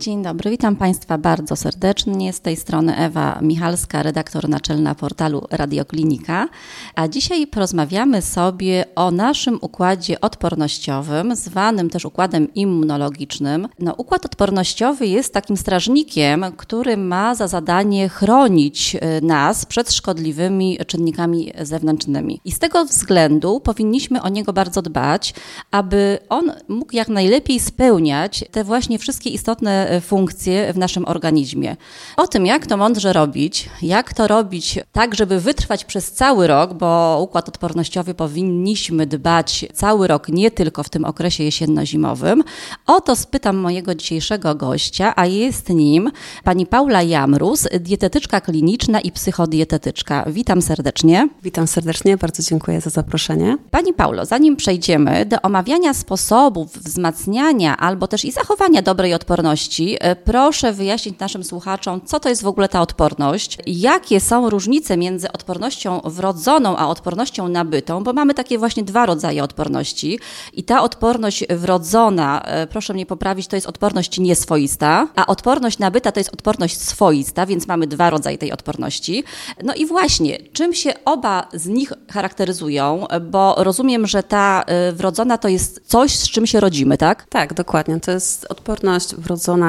Dzień dobry, witam Państwa bardzo serdecznie. Z tej strony Ewa Michalska, redaktor naczelna portalu Radioklinika. A dzisiaj porozmawiamy sobie o naszym układzie odpornościowym, zwanym też układem immunologicznym. No, układ odpornościowy jest takim strażnikiem, który ma za zadanie chronić y, nas przed szkodliwymi czynnikami zewnętrznymi. I z tego względu powinniśmy o niego bardzo dbać, aby on mógł jak najlepiej spełniać te właśnie wszystkie istotne funkcje w naszym organizmie. O tym, jak to mądrze robić, jak to robić tak, żeby wytrwać przez cały rok, bo układ odpornościowy powinniśmy dbać cały rok, nie tylko w tym okresie jesienno-zimowym. O to spytam mojego dzisiejszego gościa, a jest nim pani Paula Jamrus, dietetyczka kliniczna i psychodietetyczka. Witam serdecznie. Witam serdecznie, bardzo dziękuję za zaproszenie. Pani Paulo, zanim przejdziemy do omawiania sposobów wzmacniania albo też i zachowania dobrej odporności, E, proszę wyjaśnić naszym słuchaczom, co to jest w ogóle ta odporność, jakie są różnice między odpornością wrodzoną a odpornością nabytą, bo mamy takie właśnie dwa rodzaje odporności i ta odporność wrodzona, e, proszę mnie poprawić, to jest odporność nieswoista, a odporność nabyta to jest odporność swoista, więc mamy dwa rodzaje tej odporności. No i właśnie, czym się oba z nich charakteryzują, bo rozumiem, że ta e, wrodzona to jest coś, z czym się rodzimy, tak? Tak, dokładnie. To jest odporność wrodzona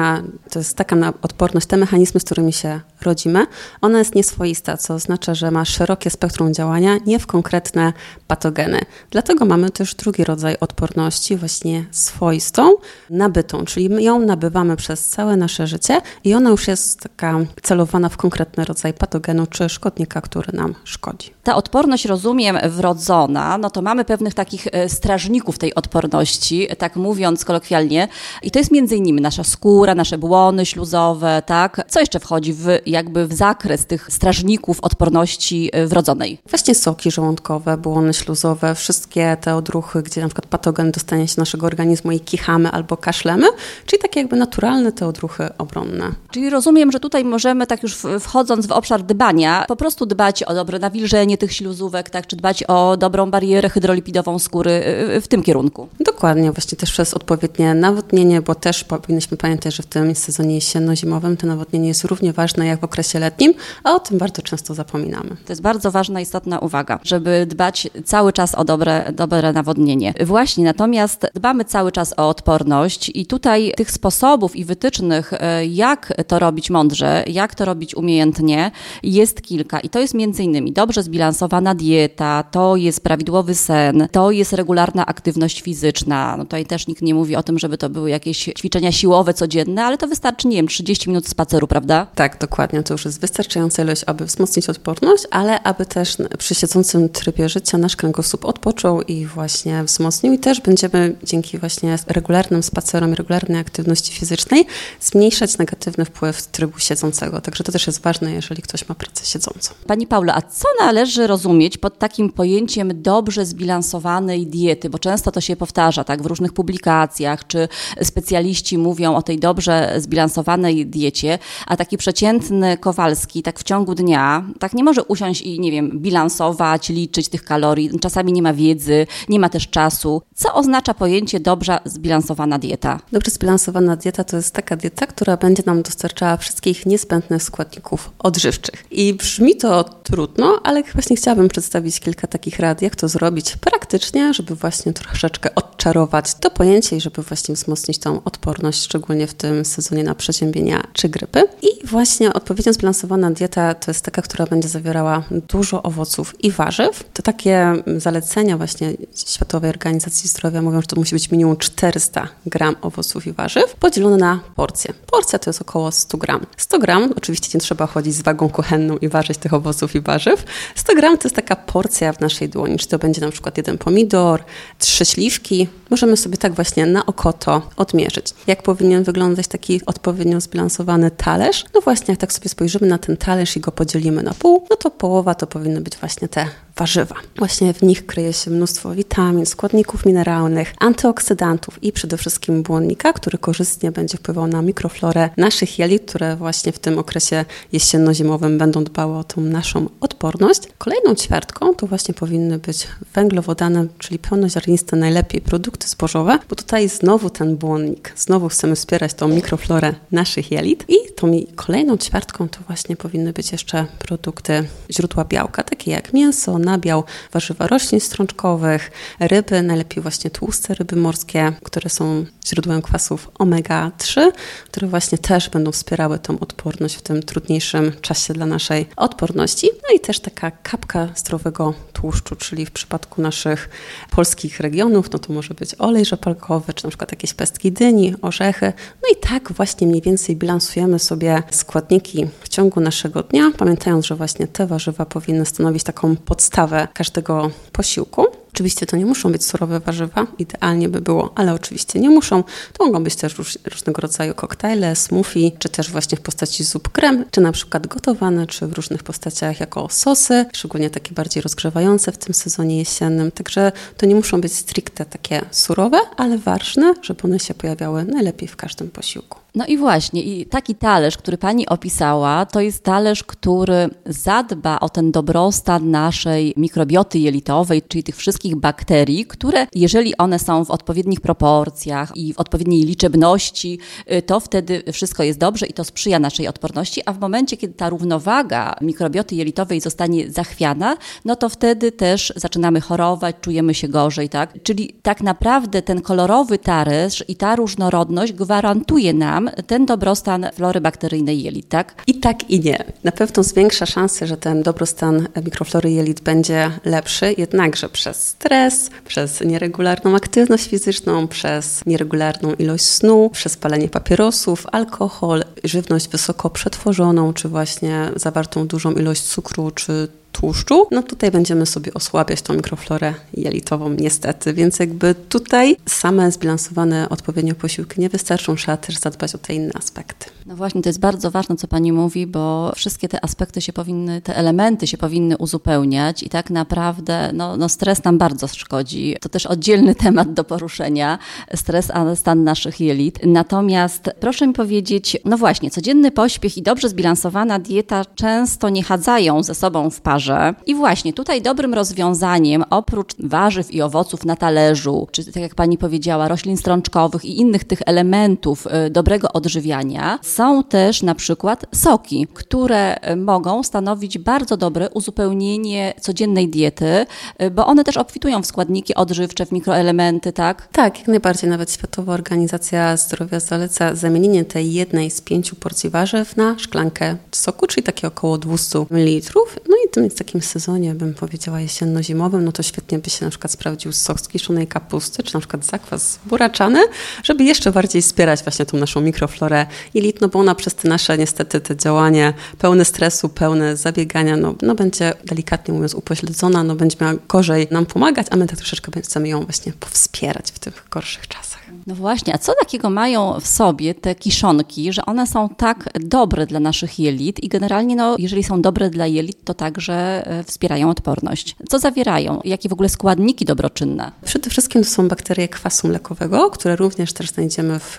to jest taka odporność, te mechanizmy, z którymi się rodzimy, ona jest nieswoista, co oznacza, że ma szerokie spektrum działania, nie w konkretne patogeny. Dlatego mamy też drugi rodzaj odporności, właśnie swoistą, nabytą, czyli ją nabywamy przez całe nasze życie i ona już jest taka celowana w konkretny rodzaj patogenu czy szkodnika, który nam szkodzi. Ta odporność, rozumiem, wrodzona, no to mamy pewnych takich e, strażników tej odporności, tak mówiąc kolokwialnie, i to jest między innymi nasza skóra, nasze błony śluzowe, tak? Co jeszcze wchodzi w jakby w zakres tych strażników odporności y, wrodzonej? Właśnie soki żołądkowe, błony śluzowe, wszystkie te odruchy, gdzie na przykład patogen dostanie się do naszego organizmu i kichamy albo kaszlemy, czyli takie jakby naturalne te odruchy obronne. Czyli rozumiem, że tutaj możemy tak już wchodząc w obszar dbania, po prostu dbać o dobre nawilżenie tych śluzówek, tak, czy dbać o dobrą barierę hydrolipidową skóry y, y, w tym kierunku. Dokładnie, właśnie też przez odpowiednie nawodnienie, bo też powinniśmy pamiętać, że w tym sezonie jesienno-zimowym to nawodnienie jest równie ważne jak w okresie letnim, a o tym bardzo często zapominamy. To jest bardzo ważna, istotna uwaga, żeby dbać cały czas o dobre, dobre nawodnienie. Właśnie, natomiast dbamy cały czas o odporność i tutaj tych sposobów i wytycznych, e, jak to robić mądrze, jak to robić umiejętnie, jest kilka. I to jest między innymi dobrze zbilansowana dieta, to jest prawidłowy sen, to jest regularna aktywność fizyczna. No tutaj też nikt nie mówi o tym, żeby to były jakieś ćwiczenia siłowe codzienne, ale to wystarczy, nie wiem, 30 minut spaceru, prawda? Tak, dokładnie. To już jest wystarczająca ilość, aby wzmocnić odporność, ale aby też przy siedzącym trybie życia nasz kręgosłup odpoczął i właśnie wzmocnił. I też będziemy dzięki właśnie regularnym spacerom regularnej aktywności fizycznej zmniejszać negatywny wpływ trybu siedzącego. Także to też jest ważne, jeżeli ktoś ma pracę siedzącą. Pani Paula, a co należy rozumieć pod takim pojęciem dobrze zbilansowanej diety? Bo często to się powtarza tak w różnych publikacjach, czy specjaliści mówią o tej dobrze zbilansowanej diecie, a taki przeciętny Kowalski tak w ciągu dnia tak nie może usiąść i nie wiem, bilansować, liczyć tych kalorii. Czasami nie ma wiedzy, nie ma też czasu. Co oznacza pojęcie dobrze zbilansowana dieta? Dobrze zbilansowana dieta to jest taka dieta, która będzie nam dostarczała wszystkich niezbędnych składników odżywczych. I brzmi to trudno, ale właśnie chciałabym przedstawić kilka takich rad, jak to zrobić praktycznie, żeby właśnie troszeczkę odczarować to pojęcie i żeby właśnie wzmocnić tą odporność, szczególnie w tym sezonie na przeziębienia czy grypy. I właśnie odpowiednio zbilansowana dieta to jest taka, która będzie zawierała dużo owoców i warzyw. To takie zalecenia właśnie Światowej Organizacji Zdrowia mówią, że to musi być minimum 400 gram owoców i warzyw podzielone na porcje. Porcja to jest około 100 gram. 100 gram, oczywiście nie trzeba chodzić z wagą kuchenną i ważyć tych owoców i warzyw. 100 gram to jest taka porcja w naszej dłoni, czy to będzie na przykład jeden pomidor, trzy śliwki. Możemy sobie tak właśnie na oko to odmierzyć. Jak powinien wyglądać taki odpowiednio zbilansowany talerz? No właśnie, jak tak sobie spojrzymy na ten talerz i go podzielimy na pół, no to połowa to powinny być właśnie te warzywa. Właśnie w nich kryje się mnóstwo witamin, składników mineralnych, antyoksydantów i przede wszystkim błonnika, który korzystnie będzie wpływał na mikroflorę naszych jelit, które właśnie w tym okresie jesienno-zimowym będą dbały o tą naszą odporność. Kolejną ćwiartką to właśnie powinny być węglowodany, czyli pełnoziarniste, najlepiej produkty zbożowe, bo tutaj znowu ten błonnik, znowu chcemy wspierać tą mikroflorę naszych jelit i tą kolejną ćwiartką to właśnie powinny być jeszcze produkty źródła białka, takie jak mięso, nabiał, warzywa roślin strączkowych, ryby, najlepiej właśnie tłuste ryby morskie, które są źródłem kwasów omega-3, które właśnie też będą wspierały tą odporność w tym trudniejszym czasie dla naszej odporności. No i też taka kapka zdrowego tłuszczu, czyli w przypadku naszych polskich regionów, no to może być olej rzepalkowy, czy na przykład jakieś pestki dyni, orzechy. No i tak właśnie mniej więcej bilansujemy sobie składniki w ciągu naszego dnia, pamiętając, że właśnie te warzywa powinny stanowić taką podstawę każdego posiłku. Oczywiście to nie muszą być surowe warzywa, idealnie by było, ale oczywiście nie muszą. To mogą być też róż, różnego rodzaju koktajle, smoothie, czy też właśnie w postaci zup krem, czy na przykład gotowane, czy w różnych postaciach jako sosy, szczególnie takie bardziej rozgrzewające w tym sezonie jesiennym. Także to nie muszą być stricte takie surowe, ale ważne, żeby one się pojawiały najlepiej w każdym posiłku. No i właśnie, i taki talerz, który Pani opisała, to jest talerz, który zadba o ten dobrostan naszej mikrobioty jelitowej, czyli tych wszystkich bakterii, które jeżeli one są w odpowiednich proporcjach i w odpowiedniej liczebności, y, to wtedy wszystko jest dobrze i to sprzyja naszej odporności, a w momencie, kiedy ta równowaga mikrobioty jelitowej zostanie zachwiana, no to wtedy też zaczynamy chorować, czujemy się gorzej, tak? Czyli tak naprawdę ten kolorowy talerz i ta różnorodność gwarantuje nam, nam ten dobrostan flory bakteryjnej jelit, tak? I tak i nie. Na pewno zwiększa szanse, że ten dobrostan mikroflory jelit będzie lepszy, jednakże przez stres, przez nieregularną aktywność fizyczną, przez nieregularną ilość snu, przez palenie papierosów, alkohol, żywność wysoko przetworzoną, czy właśnie zawartą dużą ilość cukru, czy tłuszczu, no tutaj będziemy sobie osłabiać tą mikroflorę jelitową niestety, więc jakby tutaj same zbilansowane odpowiednio posiłki nie wystarczą, trzeba też zadbać o te inne aspekty. No właśnie, to jest bardzo ważne, co Pani mówi, bo wszystkie te aspekty się powinny, te elementy się powinny uzupełniać i tak naprawdę no, no stres nam bardzo szkodzi. To też oddzielny temat do poruszenia, stres, a stan naszych jelit. Natomiast proszę mi powiedzieć, no właśnie, codzienny pośpiech i dobrze zbilansowana dieta często nie chadzają ze sobą w parze. I właśnie tutaj dobrym rozwiązaniem, oprócz warzyw i owoców na talerzu, czy tak jak Pani powiedziała, roślin strączkowych i innych tych elementów y, dobrego odżywiania, są też na przykład soki, które mogą stanowić bardzo dobre uzupełnienie codziennej diety, bo one też obfitują w składniki odżywcze, w mikroelementy, tak? Tak, jak najbardziej. Nawet Światowa Organizacja Zdrowia zaleca zamienienie tej jednej z pięciu porcji warzyw na szklankę soku, czyli takie około 200 ml. No tym takim sezonie, bym powiedziała, jesienno-zimowym, no to świetnie by się na przykład sprawdził sok z kiszonej kapusty, czy na przykład zakwas buraczany, żeby jeszcze bardziej wspierać właśnie tą naszą mikroflorę jelit, no bo ona przez te nasze niestety te działanie pełne stresu, pełne zabiegania, no, no będzie delikatnie mówiąc upośledzona, no będzie miała gorzej nam pomagać, a my tak troszeczkę chcemy ją właśnie powspierać w tych gorszych czasach. No właśnie, a co takiego mają w sobie te kiszonki, że one są tak dobre dla naszych jelit i generalnie, no, jeżeli są dobre dla jelit, to także e, wspierają odporność. Co zawierają? Jakie w ogóle składniki dobroczynne? Przede wszystkim to są bakterie kwasu mlekowego, które również też znajdziemy w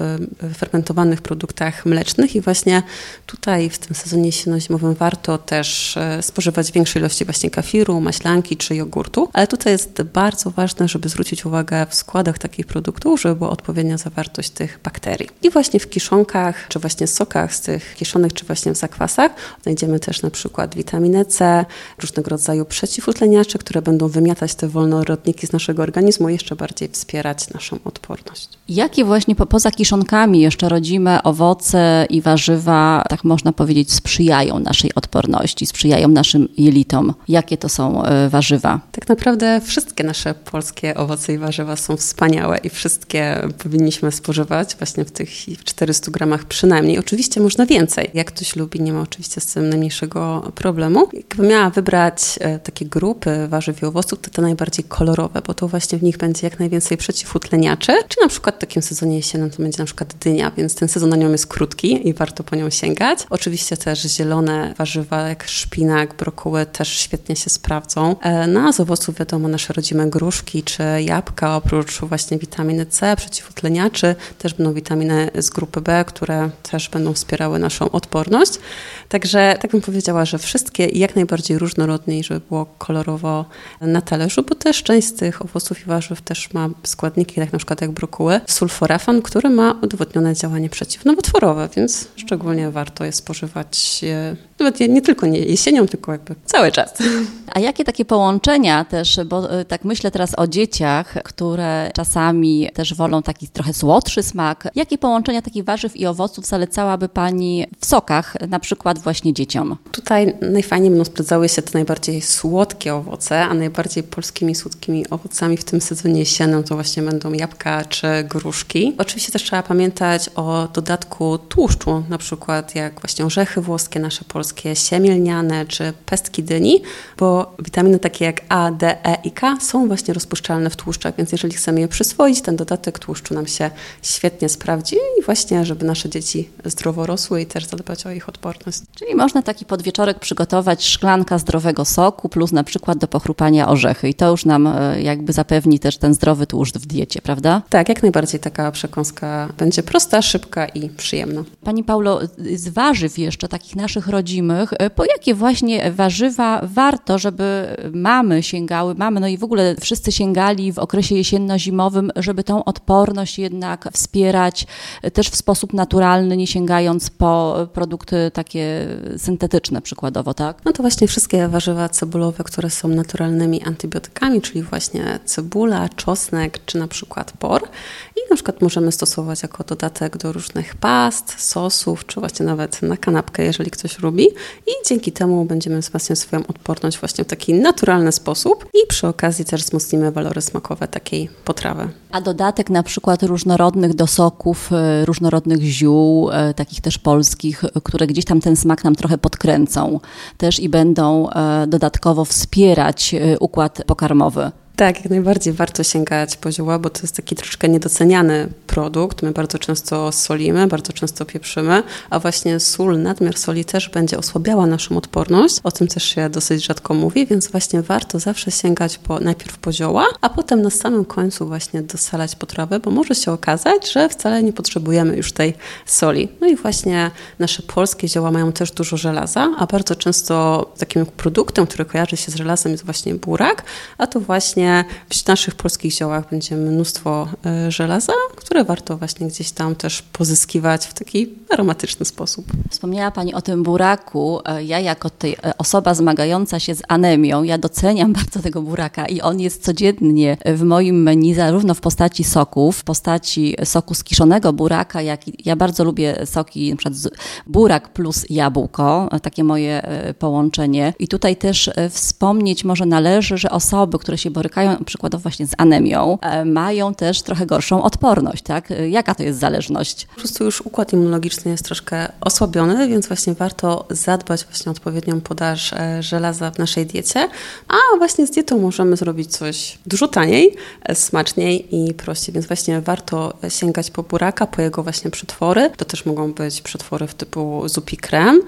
fermentowanych produktach mlecznych i właśnie tutaj w tym sezonie jesienno-zimowym warto też e, spożywać większe ilości właśnie kafiru, maślanki czy jogurtu, ale tutaj jest bardzo ważne, żeby zwrócić uwagę w składach takich produktów, żeby odpowiednio odpowiednia zawartość tych bakterii. I właśnie w kiszonkach, czy właśnie sokach z tych kiszonych, czy właśnie w zakwasach znajdziemy też na przykład witaminę C, różnego rodzaju przeciwutleniacze, które będą wymiatać te wolnorodniki z naszego organizmu i jeszcze bardziej wspierać naszą odporność. Jakie właśnie po, poza kiszonkami jeszcze rodzime owoce i warzywa, tak można powiedzieć, sprzyjają naszej odporności, sprzyjają naszym jelitom? Jakie to są y, warzywa? Tak naprawdę wszystkie nasze polskie owoce i warzywa są wspaniałe i wszystkie powinniśmy spożywać właśnie w tych 400 gramach przynajmniej. Oczywiście można więcej. Jak ktoś lubi, nie ma oczywiście z tym najmniejszego problemu. Jakbym miała wybrać wybrać e, takie grupy warzyw i owoców, to te najbardziej kolorowe, bo to właśnie w nich będzie jak najwięcej przeciwutleniaczy, czy na przykład w takim sezonie jesiennym to będzie na przykład dynia, więc ten sezon na nią jest krótki i warto po nią sięgać. Oczywiście też zielone warzywa jak szpinak, brokuły też świetnie się sprawdzą. E, no a z owoców wiadomo nasze rodzime gruszki czy jabłka, oprócz właśnie witaminy C, przeciwutleniaczy, też będą witaminy z grupy B, które też będą wspierały naszą odporność. Także tak bym powiedziała, że wszystkie jak najbardziej różnorodnie żeby było kolorowo na talerzu, bo też część z tych owoców i warzyw też ma składniki, tak na przykład jak brokuły, sulforafan, który ma udowodnione działanie przeciwnowotworowe, więc szczególnie warto je spożywać nawet nie, nie tylko nie jesienią, tylko jakby cały czas. A jakie takie połączenia też, bo e, tak myślę teraz o dzieciach, które czasami też wolą taki trochę słodszy smak. Jakie połączenia takich warzyw i owoców zalecałaby Pani w sokach, na przykład właśnie dzieciom? Tutaj najfajniej będą sprawdzały się te najbardziej słodkie owoce, a najbardziej polskimi słodkimi owocami w tym sezonie jesiennym to właśnie będą jabłka czy gruszki. Oczywiście też trzeba pamiętać o dodatku tłuszczu, na przykład jak właśnie orzechy włoskie, nasze polskie siemielniane czy pestki dyni, bo witaminy takie jak A, D, E i K są właśnie rozpuszczalne w tłuszczach, więc jeżeli chcemy je przyswoić, ten dodatek tłuszczu nam się świetnie sprawdzi i właśnie, żeby nasze dzieci zdrowo rosły i też zadbać o ich odporność. Czyli można taki podwieczorek przygotować szklanka zdrowego soku plus na przykład do pochrupania orzechy i to już nam e, jakby zapewni też ten zdrowy tłuszcz w diecie, prawda? Tak, jak najbardziej taka przekąska będzie prosta, szybka i przyjemna. Pani Paulo, z warzyw jeszcze takich naszych e, po jakie właśnie warzywa warto, żeby mamy sięgały, mamy, no i w ogóle wszyscy sięgali w okresie jesienno-zimowym, żeby tą odporność jednak wspierać e, też w sposób naturalny, nie sięgając po produkty takie syntetyczne przykładowo, tak? No to właśnie wszystkie warzywa cebulowe, które są naturalnymi antybiotykami, czyli właśnie cebula, czosnek czy na przykład por. I na przykład możemy stosować jako dodatek do różnych past, sosów, czy właśnie nawet na kanapkę, jeżeli ktoś lubi. I dzięki temu będziemy wzmacniać swoją odporność właśnie w taki naturalny sposób i przy okazji też wzmocnimy walory smakowe takiej potrawy. A dodatek na przykład różnorodnych do soków, e, różnorodnych ziół, e, takich też polskich, które gdzieś tam ten smak nam trochę podkręcą też i będą e, dodatkowo wspierać układ pokarmowy. Tak, jak najbardziej warto sięgać po zioła, bo to jest taki troszkę niedoceniany produkt. My bardzo często solimy, bardzo często pieprzymy, a właśnie sól, nadmiar soli też będzie osłabiała naszą odporność. O tym też się dosyć rzadko mówi, więc właśnie warto zawsze sięgać po, najpierw po zioła, a potem na samym końcu właśnie dosalać potrawę, bo może się okazać, że wcale nie potrzebujemy już tej soli. No i właśnie nasze polskie zioła mają też dużo żelaza, a bardzo często takim produktem, który kojarzy się z żelazem jest właśnie burak, a to właśnie w naszych polskich ziołach będzie mnóstwo e, żelaza, które warto właśnie gdzieś tam też pozyskiwać w taki aromatyczny sposób. Wspomniała Pani o tym buraku. E, ja jako tej e, osoba zmagająca się z anemią, ja doceniam bardzo tego buraka i on jest codziennie w moim menu, zarówno w postaci soków, w postaci soku skiszonego buraka, jak i ja bardzo lubię soki, przykład burak plus jabłko, takie moje połączenie. I tutaj też wspomnieć może należy, że osoby, które się borykają przykładowo właśnie z anemią, e, mają też trochę gorszą odporność, tak? E, jaka to jest zależność? Po prostu już układ immunologiczny jest troszkę osłabiony, więc właśnie warto zadbać właśnie o odpowiednią podaż e, żelaza w naszej diecie, a właśnie z dietą możemy zrobić coś dużo taniej, smaczniej i prościej, więc właśnie warto sięgać po buraka, po jego właśnie przetwory. To też mogą być przetwory w typu zupi krem,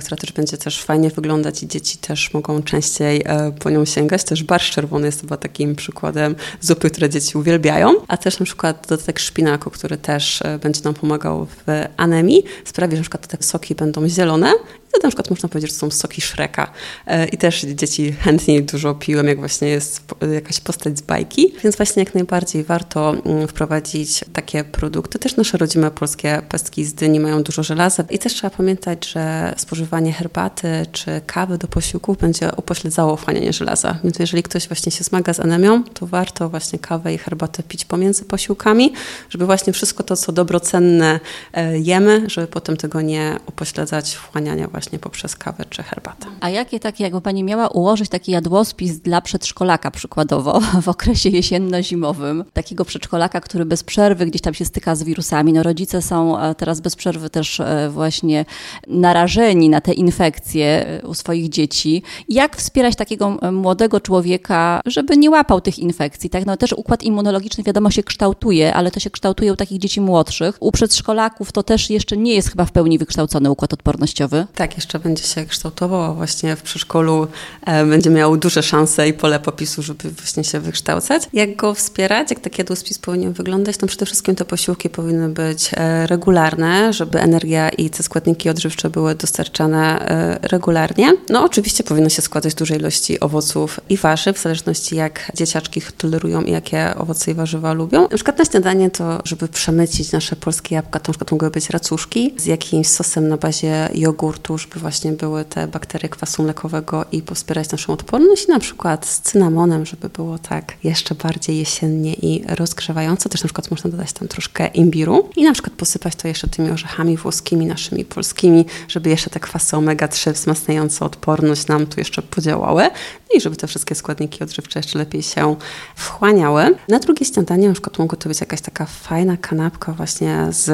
która też będzie też fajnie wyglądać i dzieci też mogą częściej po nią sięgać. Też barszcz czerwony jest chyba takim przykładem zupy, które dzieci uwielbiają, a też na przykład dodatek szpinaku, który też e, będzie nam pomagał w anemii, sprawi, że na przykład te soki będą zielone to na przykład można powiedzieć, że są soki Shreka. E, I też dzieci chętniej dużo piłem, jak właśnie jest jakaś postać z bajki. Więc właśnie jak najbardziej warto mm, wprowadzić takie produkty. Też nasze rodzime polskie pestki z dyni mają dużo żelaza. I też trzeba pamiętać, że spożywanie herbaty czy kawy do posiłków będzie upośledzało wchłanianie żelaza. Więc jeżeli ktoś właśnie się zmaga z anemią, to warto właśnie kawę i herbatę pić pomiędzy posiłkami, żeby właśnie wszystko to, co dobrocenne e, jemy, żeby potem tego nie upośledzać wchłaniania właśnie właśnie poprzez kawę czy herbatę. A jakie takie, jakby Pani miała ułożyć taki jadłospis dla przedszkolaka przykładowo w okresie jesienno-zimowym, takiego przedszkolaka, który bez przerwy gdzieś tam się styka z wirusami. No rodzice są e, teraz bez przerwy też e, właśnie narażeni na te infekcje e, u swoich dzieci. Jak wspierać takiego młodego człowieka, żeby nie łapał tych infekcji? Tak? No też układ immunologiczny wiadomo się kształtuje, ale to się kształtuje u takich dzieci młodszych. U przedszkolaków to też jeszcze nie jest chyba w pełni wykształcony układ odpornościowy. Tak, jeszcze będzie się kształtował, właśnie w przedszkolu e, będzie miał duże szanse i pole popisu, żeby właśnie się wykształcać. Jak go wspierać, jak taki jadłospis powinien wyglądać? No przede wszystkim te posiłki powinny być e, regularne, żeby energia i te składniki odżywcze były dostarczane e, regularnie. No oczywiście powinno się składać z dużej ilości owoców i warzyw, w zależności jak dzieciaczki tolerują i jakie owoce i warzywa lubią. Na przykład na śniadanie to, żeby przemycić nasze polskie jabłka, to na przykład mogły być racuszki z jakimś sosem na bazie jogurtu, żeby właśnie były te bakterie kwasu mlekowego i wspierać naszą odporność na przykład z cynamonem, żeby było tak jeszcze bardziej jesiennie i rozgrzewająco. Też na przykład można dodać tam troszkę imbiru i na przykład posypać to jeszcze tymi orzechami włoskimi, naszymi polskimi, żeby jeszcze te kwasy omega-3 wzmacniające odporność nam tu jeszcze podziałały i żeby te wszystkie składniki odżywcze jeszcze lepiej się wchłaniały. Na drugie śniadanie na przykład mogło to być jakaś taka fajna kanapka właśnie z,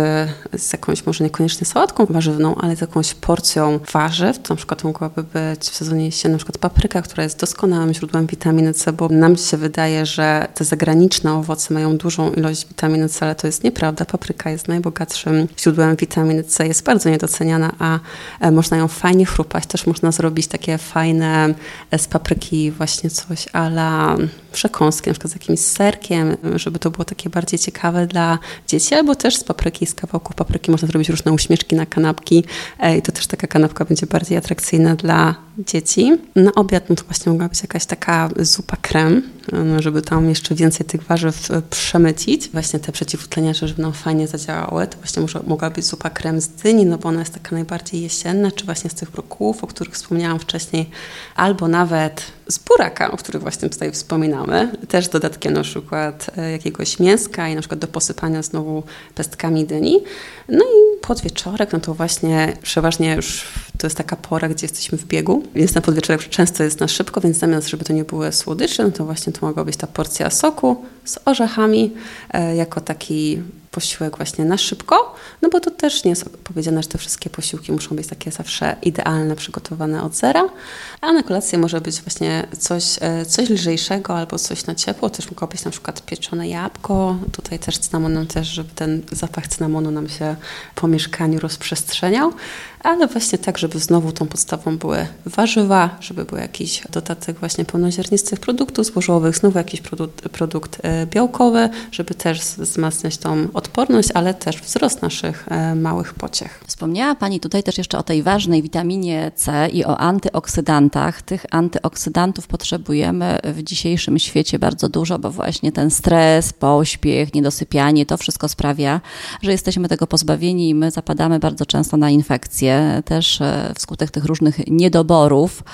z jakąś może niekoniecznie sałatką warzywną, ale z jakąś porcją warzyw. Na przykład mogłaby być w sezonie jesiennym na przykład papryka, która jest doskonałym źródłem witaminy C, bo nam się wydaje, że te zagraniczne owoce mają dużą ilość witaminy C, ale to jest nieprawda. Papryka jest najbogatszym źródłem witaminy C, jest bardzo niedoceniana, a e, można ją fajnie chrupać. Też można zrobić takie fajne e, z papryki właśnie coś ala przekąski, na przykład z jakimś serkiem, żeby to było takie bardziej ciekawe dla dzieci, albo też z papryki, z kawałków papryki można zrobić różne uśmieszki na kanapki i to też taka kanapka będzie bardziej atrakcyjna dla dzieci. Na obiad no to właśnie mogła być jakaś taka zupa krem, żeby tam jeszcze więcej tych warzyw e, przemycić. Właśnie te przeciwutleniacze, żeby nam fajnie zadziałały, to właśnie może, mogła być zupa krem z dyni, no bo ona jest taka najbardziej jesienna, czy właśnie z tych brokułów, o których wspomniałam wcześniej, albo nawet z buraka, o których właśnie tutaj wspominamy, też dodatkiem na przykład e, jakiegoś mięska i na przykład do posypania znowu pestkami dyni. No i podwieczorek, no to właśnie przeważnie już to jest taka pora, gdzie jesteśmy w biegu, więc na podwieczorek często jest na szybko, więc zamiast, żeby to nie były słodycze, no to właśnie to mogła być ta porcja soku z orzechami, e, jako taki posiłek właśnie na szybko, no bo to też nie jest powiedziane, że te wszystkie posiłki muszą być takie zawsze idealne, przygotowane od zera, a na kolację może być właśnie coś, e, coś lżejszego albo coś na ciepło, też mogło być na przykład pieczone jabłko, tutaj też cynamonem też, żeby ten zapach cynamonu nam się po mieszkaniu rozprzestrzeniał, ale właśnie tak, żeby znowu tą podstawą były warzywa, żeby był jakiś dodatek właśnie pełnoziarnistych produktów złożowych, znowu jakiś produkt, produkt e, białkowy, żeby też wzmacniać tą odporność, ale też wzrost naszych e, małych pociech. Wspomniała Pani tutaj też jeszcze o tej ważnej witaminie C i o antyoksydantach. Tych antyoksydantów potrzebujemy w dzisiejszym świecie bardzo dużo, bo właśnie ten stres, pośpiech, niedosypianie, to wszystko sprawia, że jesteśmy tego pozbawieni i my zapadamy bardzo często na infekcje, też e, wskutek tych różnych niedoborów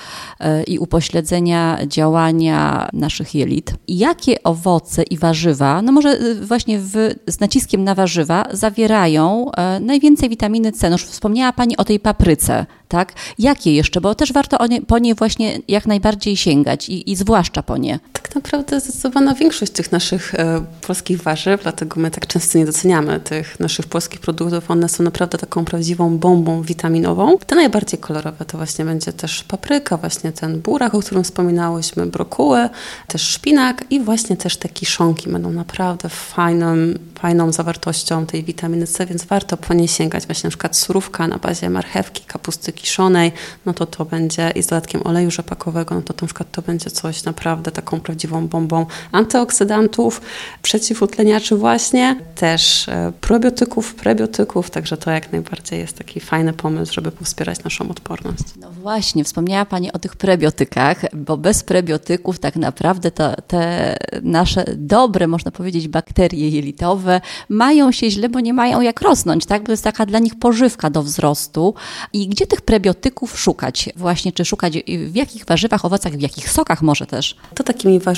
e, i upośledzenia działania naszych jelit. Jakie owoce i warzywa, no może właśnie w, z naciskiem na warzywa zawierają e, najwięcej witaminy C. No już wspomniała Pani o tej papryce, tak? Jakie jeszcze? Bo też warto nie, po nie właśnie jak najbardziej sięgać i, i zwłaszcza po nie. Naprawdę zdecydowana większość tych naszych e, polskich warzyw, dlatego my tak często nie doceniamy tych naszych polskich produktów. One są naprawdę taką prawdziwą bombą witaminową. Te najbardziej kolorowe to właśnie będzie też papryka, właśnie ten burak, o którym wspominałyśmy, brokuły, też szpinak i właśnie też te kiszonki będą naprawdę fajną, fajną zawartością tej witaminy C, więc warto po nie sięgać. Właśnie na przykład surówka na bazie marchewki, kapusty kiszonej, no to to będzie i z dodatkiem oleju rzepakowego, no to, to na przykład to będzie coś naprawdę taką prawdziwą bombą antyoksydantów, przeciwutleniaczy właśnie, też e, probiotyków, prebiotyków, także to jak najbardziej jest taki fajny pomysł, żeby wspierać naszą odporność. No właśnie, wspomniała Pani o tych prebiotykach, bo bez prebiotyków tak naprawdę to, te nasze dobre, można powiedzieć, bakterie jelitowe mają się źle, bo nie mają jak rosnąć, tak? Bo to jest taka dla nich pożywka do wzrostu. I gdzie tych prebiotyków szukać? Właśnie, czy szukać w jakich warzywach, owocach, w jakich sokach może też? To takimi warzywami,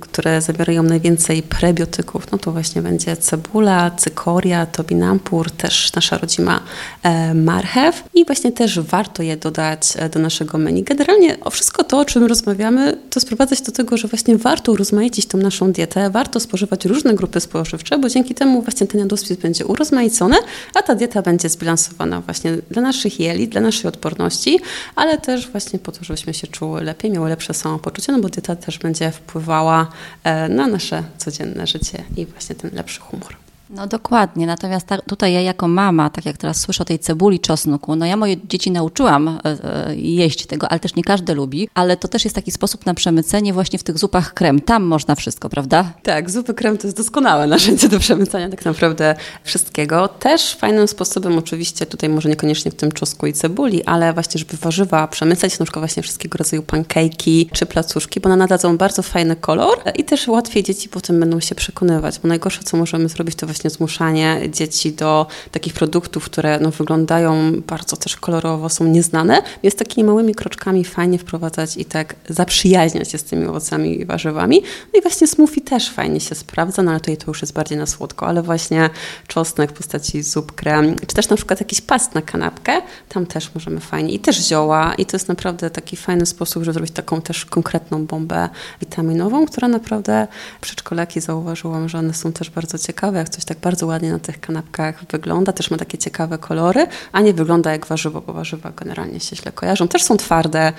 które zawierają najwięcej prebiotyków, no to właśnie będzie cebula, cykoria, tobinampur, też nasza rodzima e, marchew i właśnie też warto je dodać e, do naszego menu. Generalnie o wszystko to, o czym rozmawiamy, to sprowadza się do tego, że właśnie warto urozmaicić tą naszą dietę, warto spożywać różne grupy spożywcze, bo dzięki temu właśnie ten jadłospis będzie urozmaicony, a ta dieta będzie zbilansowana właśnie dla naszych jeli, dla naszej odporności, ale też właśnie po to, żebyśmy się czuły lepiej, miały lepsze samopoczucie, no bo dieta też będzie wpływała e, na nasze codzienne życie i właśnie ten lepszy humor. No dokładnie, natomiast ta, tutaj ja jako mama, tak jak teraz słyszę o tej cebuli czosnku, no ja moje dzieci nauczyłam e, e, jeść tego, ale też nie każdy lubi, ale to też jest taki sposób na przemycenie właśnie w tych zupach krem. Tam można wszystko, prawda? Tak, zupy krem to jest doskonałe narzędzie do przemycenia tak naprawdę wszystkiego. Też fajnym sposobem oczywiście, tutaj może niekoniecznie w tym czosnku i cebuli, ale właśnie, żeby warzywa przemycać, na przykład właśnie wszystkiego rodzaju pankejki czy placuszki, bo one nadadzą bardzo fajny kolor i też łatwiej dzieci potem będą się przekonywać, bo najgorsze, co możemy zrobić, to właśnie zmuszanie dzieci do takich produktów, które no, wyglądają bardzo też kolorowo, są nieznane, jest takimi małymi kroczkami fajnie wprowadzać i tak zaprzyjaźniać się z tymi owocami i warzywami. No i właśnie smoothie też fajnie się sprawdza, no ale tutaj to już jest bardziej na słodko, ale właśnie czosnek w postaci zup, krem, czy też na przykład jakiś past na kanapkę, tam też możemy fajnie i też zioła i to jest naprawdę taki fajny sposób, żeby zrobić taką też konkretną bombę witaminową, która naprawdę przedszkolaki zauważyłam, że one są też bardzo ciekawe, jak coś tak bardzo ładnie na tych kanapkach wygląda, też ma takie ciekawe kolory, a nie wygląda jak warzywo, bo warzywa generalnie się źle kojarzą. Też są twarde,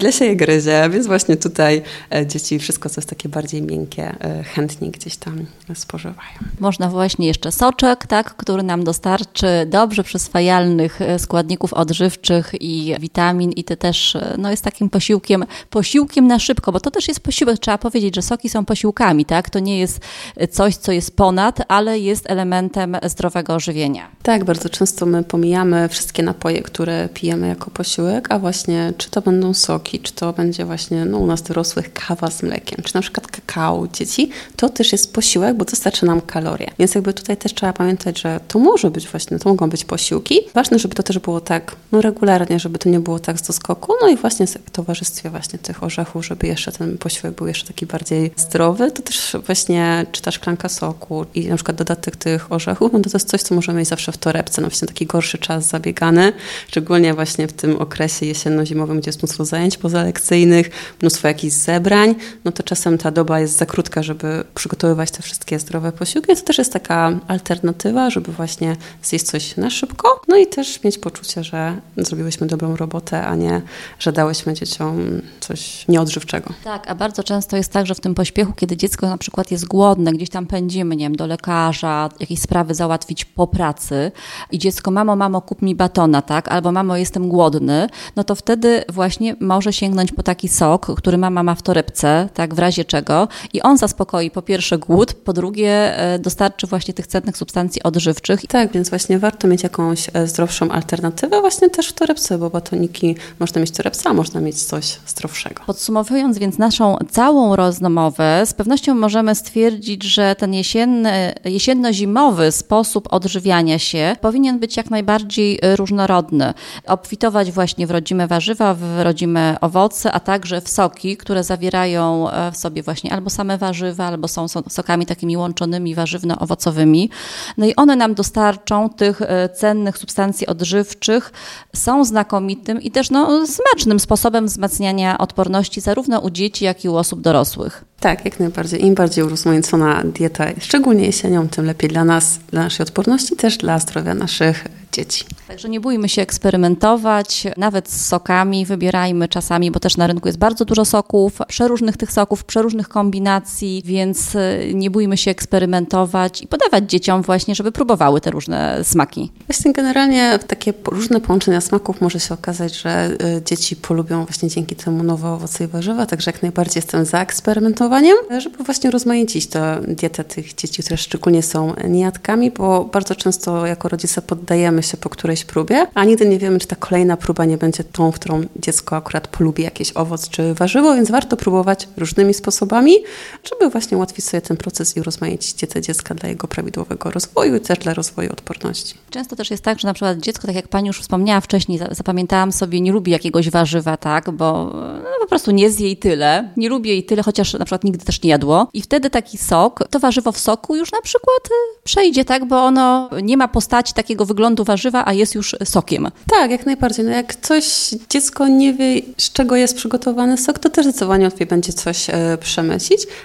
źle się je gryzie, więc właśnie tutaj e, dzieci wszystko, co jest takie bardziej miękkie, e, chętnie gdzieś tam spożywają. Można właśnie jeszcze soczek, tak, który nam dostarczy dobrze przyswajalnych e, składników odżywczych i witamin i to też no, jest takim posiłkiem, posiłkiem na szybko, bo to też jest posiłek, trzeba powiedzieć, że soki są posiłkami, tak, to nie jest coś, co jest ponad, ale jest elementem zdrowego żywienia. Tak, bardzo często my pomijamy wszystkie napoje, które pijemy jako posiłek, a właśnie czy to będą soki, czy to będzie właśnie no, u nas dorosłych kawa z mlekiem, czy na przykład kakao dzieci, to też jest posiłek, bo dostarcza nam kalorie. Więc jakby tutaj też trzeba pamiętać, że to może być właśnie, to mogą być posiłki. Ważne, żeby to też było tak no, regularnie, żeby to nie było tak z doskoku, no i właśnie w towarzystwie właśnie tych orzechów, żeby jeszcze ten posiłek był jeszcze taki bardziej zdrowy, to też właśnie czy ta szklanka soku i na przykład dodatek tych orzechów, no to, jest coś, co możemy mieć zawsze w torebce, no właśnie taki gorszy czas zabiegany, szczególnie właśnie w tym okresie jesienno-zimowym, gdzie jest mnóstwo zajęć pozalekcyjnych, mnóstwo jakichś zebrań, no to czasem ta doba jest za krótka, żeby przygotowywać te wszystkie zdrowe posiłki. To też jest taka alternatywa, żeby właśnie zjeść coś na szybko, no i też mieć poczucie, że zrobiłyśmy dobrą robotę, a nie, że dałyśmy dzieciom coś nieodżywczego. Tak, a bardzo często jest tak, że w tym pośpiechu, kiedy dziecko na przykład jest głodne, gdzieś tam pędzimy, nie wiem, do lekarza, jakieś sprawy załatwić po pracy i dziecko, mamo, mamo, kup mi batona, tak, albo mamo, jestem głodny, no to wtedy właśnie może sięgnąć po taki sok, który mama ma w torebce, tak, w razie czego i on zaspokoi po pierwsze głód, po drugie e, dostarczy właśnie tych cennych substancji odżywczych. Tak, więc właśnie warto mieć jakąś e, zdrowszą alternatywę właśnie też w torebce, bo batoniki można mieć w torebce, a można mieć coś zdrowszego. Podsumowując więc naszą całą rozmowę, z pewnością możemy stwierdzić, że ten jesienny, jesienno-zimowy sposób odżywiania się powinien być jak najbardziej różnorodny. Obfitować właśnie w rodzime warzywa, w rodzime owoce, a także w soki, które zawierają e, w sobie właśnie albo same warzywa, albo są sokami takimi łączonymi warzywno-owocowymi. No i one nam dostarczą tych e, cennych substancji odżywczych, są znakomitym i też no, smacznym sposobem wzmacniania odporności zarówno u dzieci, jak i u osób dorosłych. Tak, jak najbardziej. Im bardziej urozmaicona dieta, szczególnie jesienią, tym lepiej dla nas, dla naszej odporności, też dla zdrowia naszych dzieci. Także nie bójmy się eksperymentować, nawet z sokami wybierajmy czasami, bo też na rynku jest bardzo dużo soków, przeróżnych tych soków, przeróżnych kombinacji, więc y, nie bójmy się eksperymentować i podawać dzieciom właśnie, żeby próbowały te różne smaki. Właśnie generalnie takie różne połączenia smaków może się okazać, że y, dzieci polubią właśnie dzięki temu nowe owoce i warzywa, także jak najbardziej jestem za eksperymentowaniem, żeby właśnie rozmaicić tę dietę tych dzieci, które szczególnie są niejadkami, bo bardzo często jako rodzice poddajemy się po którejś próbie, a nigdy nie wiemy, czy ta kolejna próba nie będzie tą, w którą dziecko akurat polubi jakiś owoc czy warzywo, więc warto próbować różnymi sposobami, żeby właśnie ułatwić sobie ten proces i urozmaicić dietę dziecka dla jego prawidłowego rozwoju i też dla rozwoju odporności. Często też jest tak, że na przykład dziecko, tak jak Pani już wspomniała wcześniej, zapamiętałam sobie, nie lubi jakiegoś warzywa, tak, bo no, po prostu nie zje jej tyle, nie lubi jej tyle, chociaż na przykład nigdy też nie jadło. I wtedy taki sok, to warzywo w soku już na przykład y, przejdzie, tak, bo ono nie ma postaci takiego wyglądu warzywa, a jest już sokiem. Tak, jak najbardziej. No jak coś dziecko nie wie, z czego jest przygotowany sok, to też zdecydowanie łatwiej będzie coś e,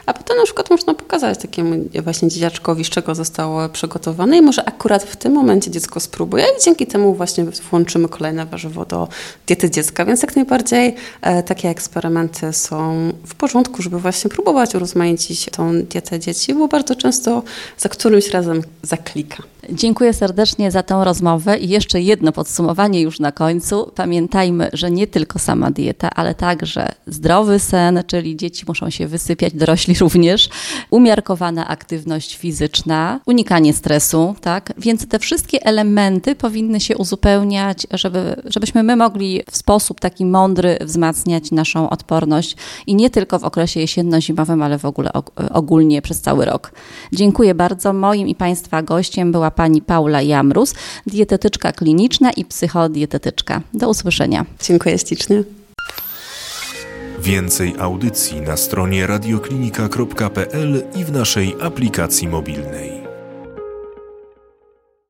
a potem na przykład można pokazać takiemu właśnie dzieciaczkowi, z czego zostało przygotowane i może akurat w tym momencie dziecko spróbuje i dzięki temu właśnie włączymy kolejne warzywo do diety dziecka, więc jak najbardziej e, takie eksperymenty są w porządku, żeby właśnie próbować urozmaicić tą dietę dzieci, bo bardzo często za którymś razem zaklika. Dziękuję serdecznie za tę rozmowę i jeszcze jedno podsumowanie już na końcu. Pamiętajmy, że nie tylko sama dieta, ale także zdrowy sen, czyli dzieci muszą się wysypiać, dorośli również, umiarkowana aktywność fizyczna, unikanie stresu, tak? Więc te wszystkie elementy powinny się uzupełniać, żeby, żebyśmy my mogli w sposób taki mądry wzmacniać naszą odporność i nie tylko w okresie jesienno-zimowym, ale w ogóle ogólnie przez cały rok. Dziękuję bardzo. Moim i Państwa gościem była pani Paula Jamrus, dietetyczka kliniczna i psychodietetyczka. Do usłyszenia. Dziękuję ślicznie. Więcej audycji na stronie radioklinika.pl i w naszej aplikacji mobilnej.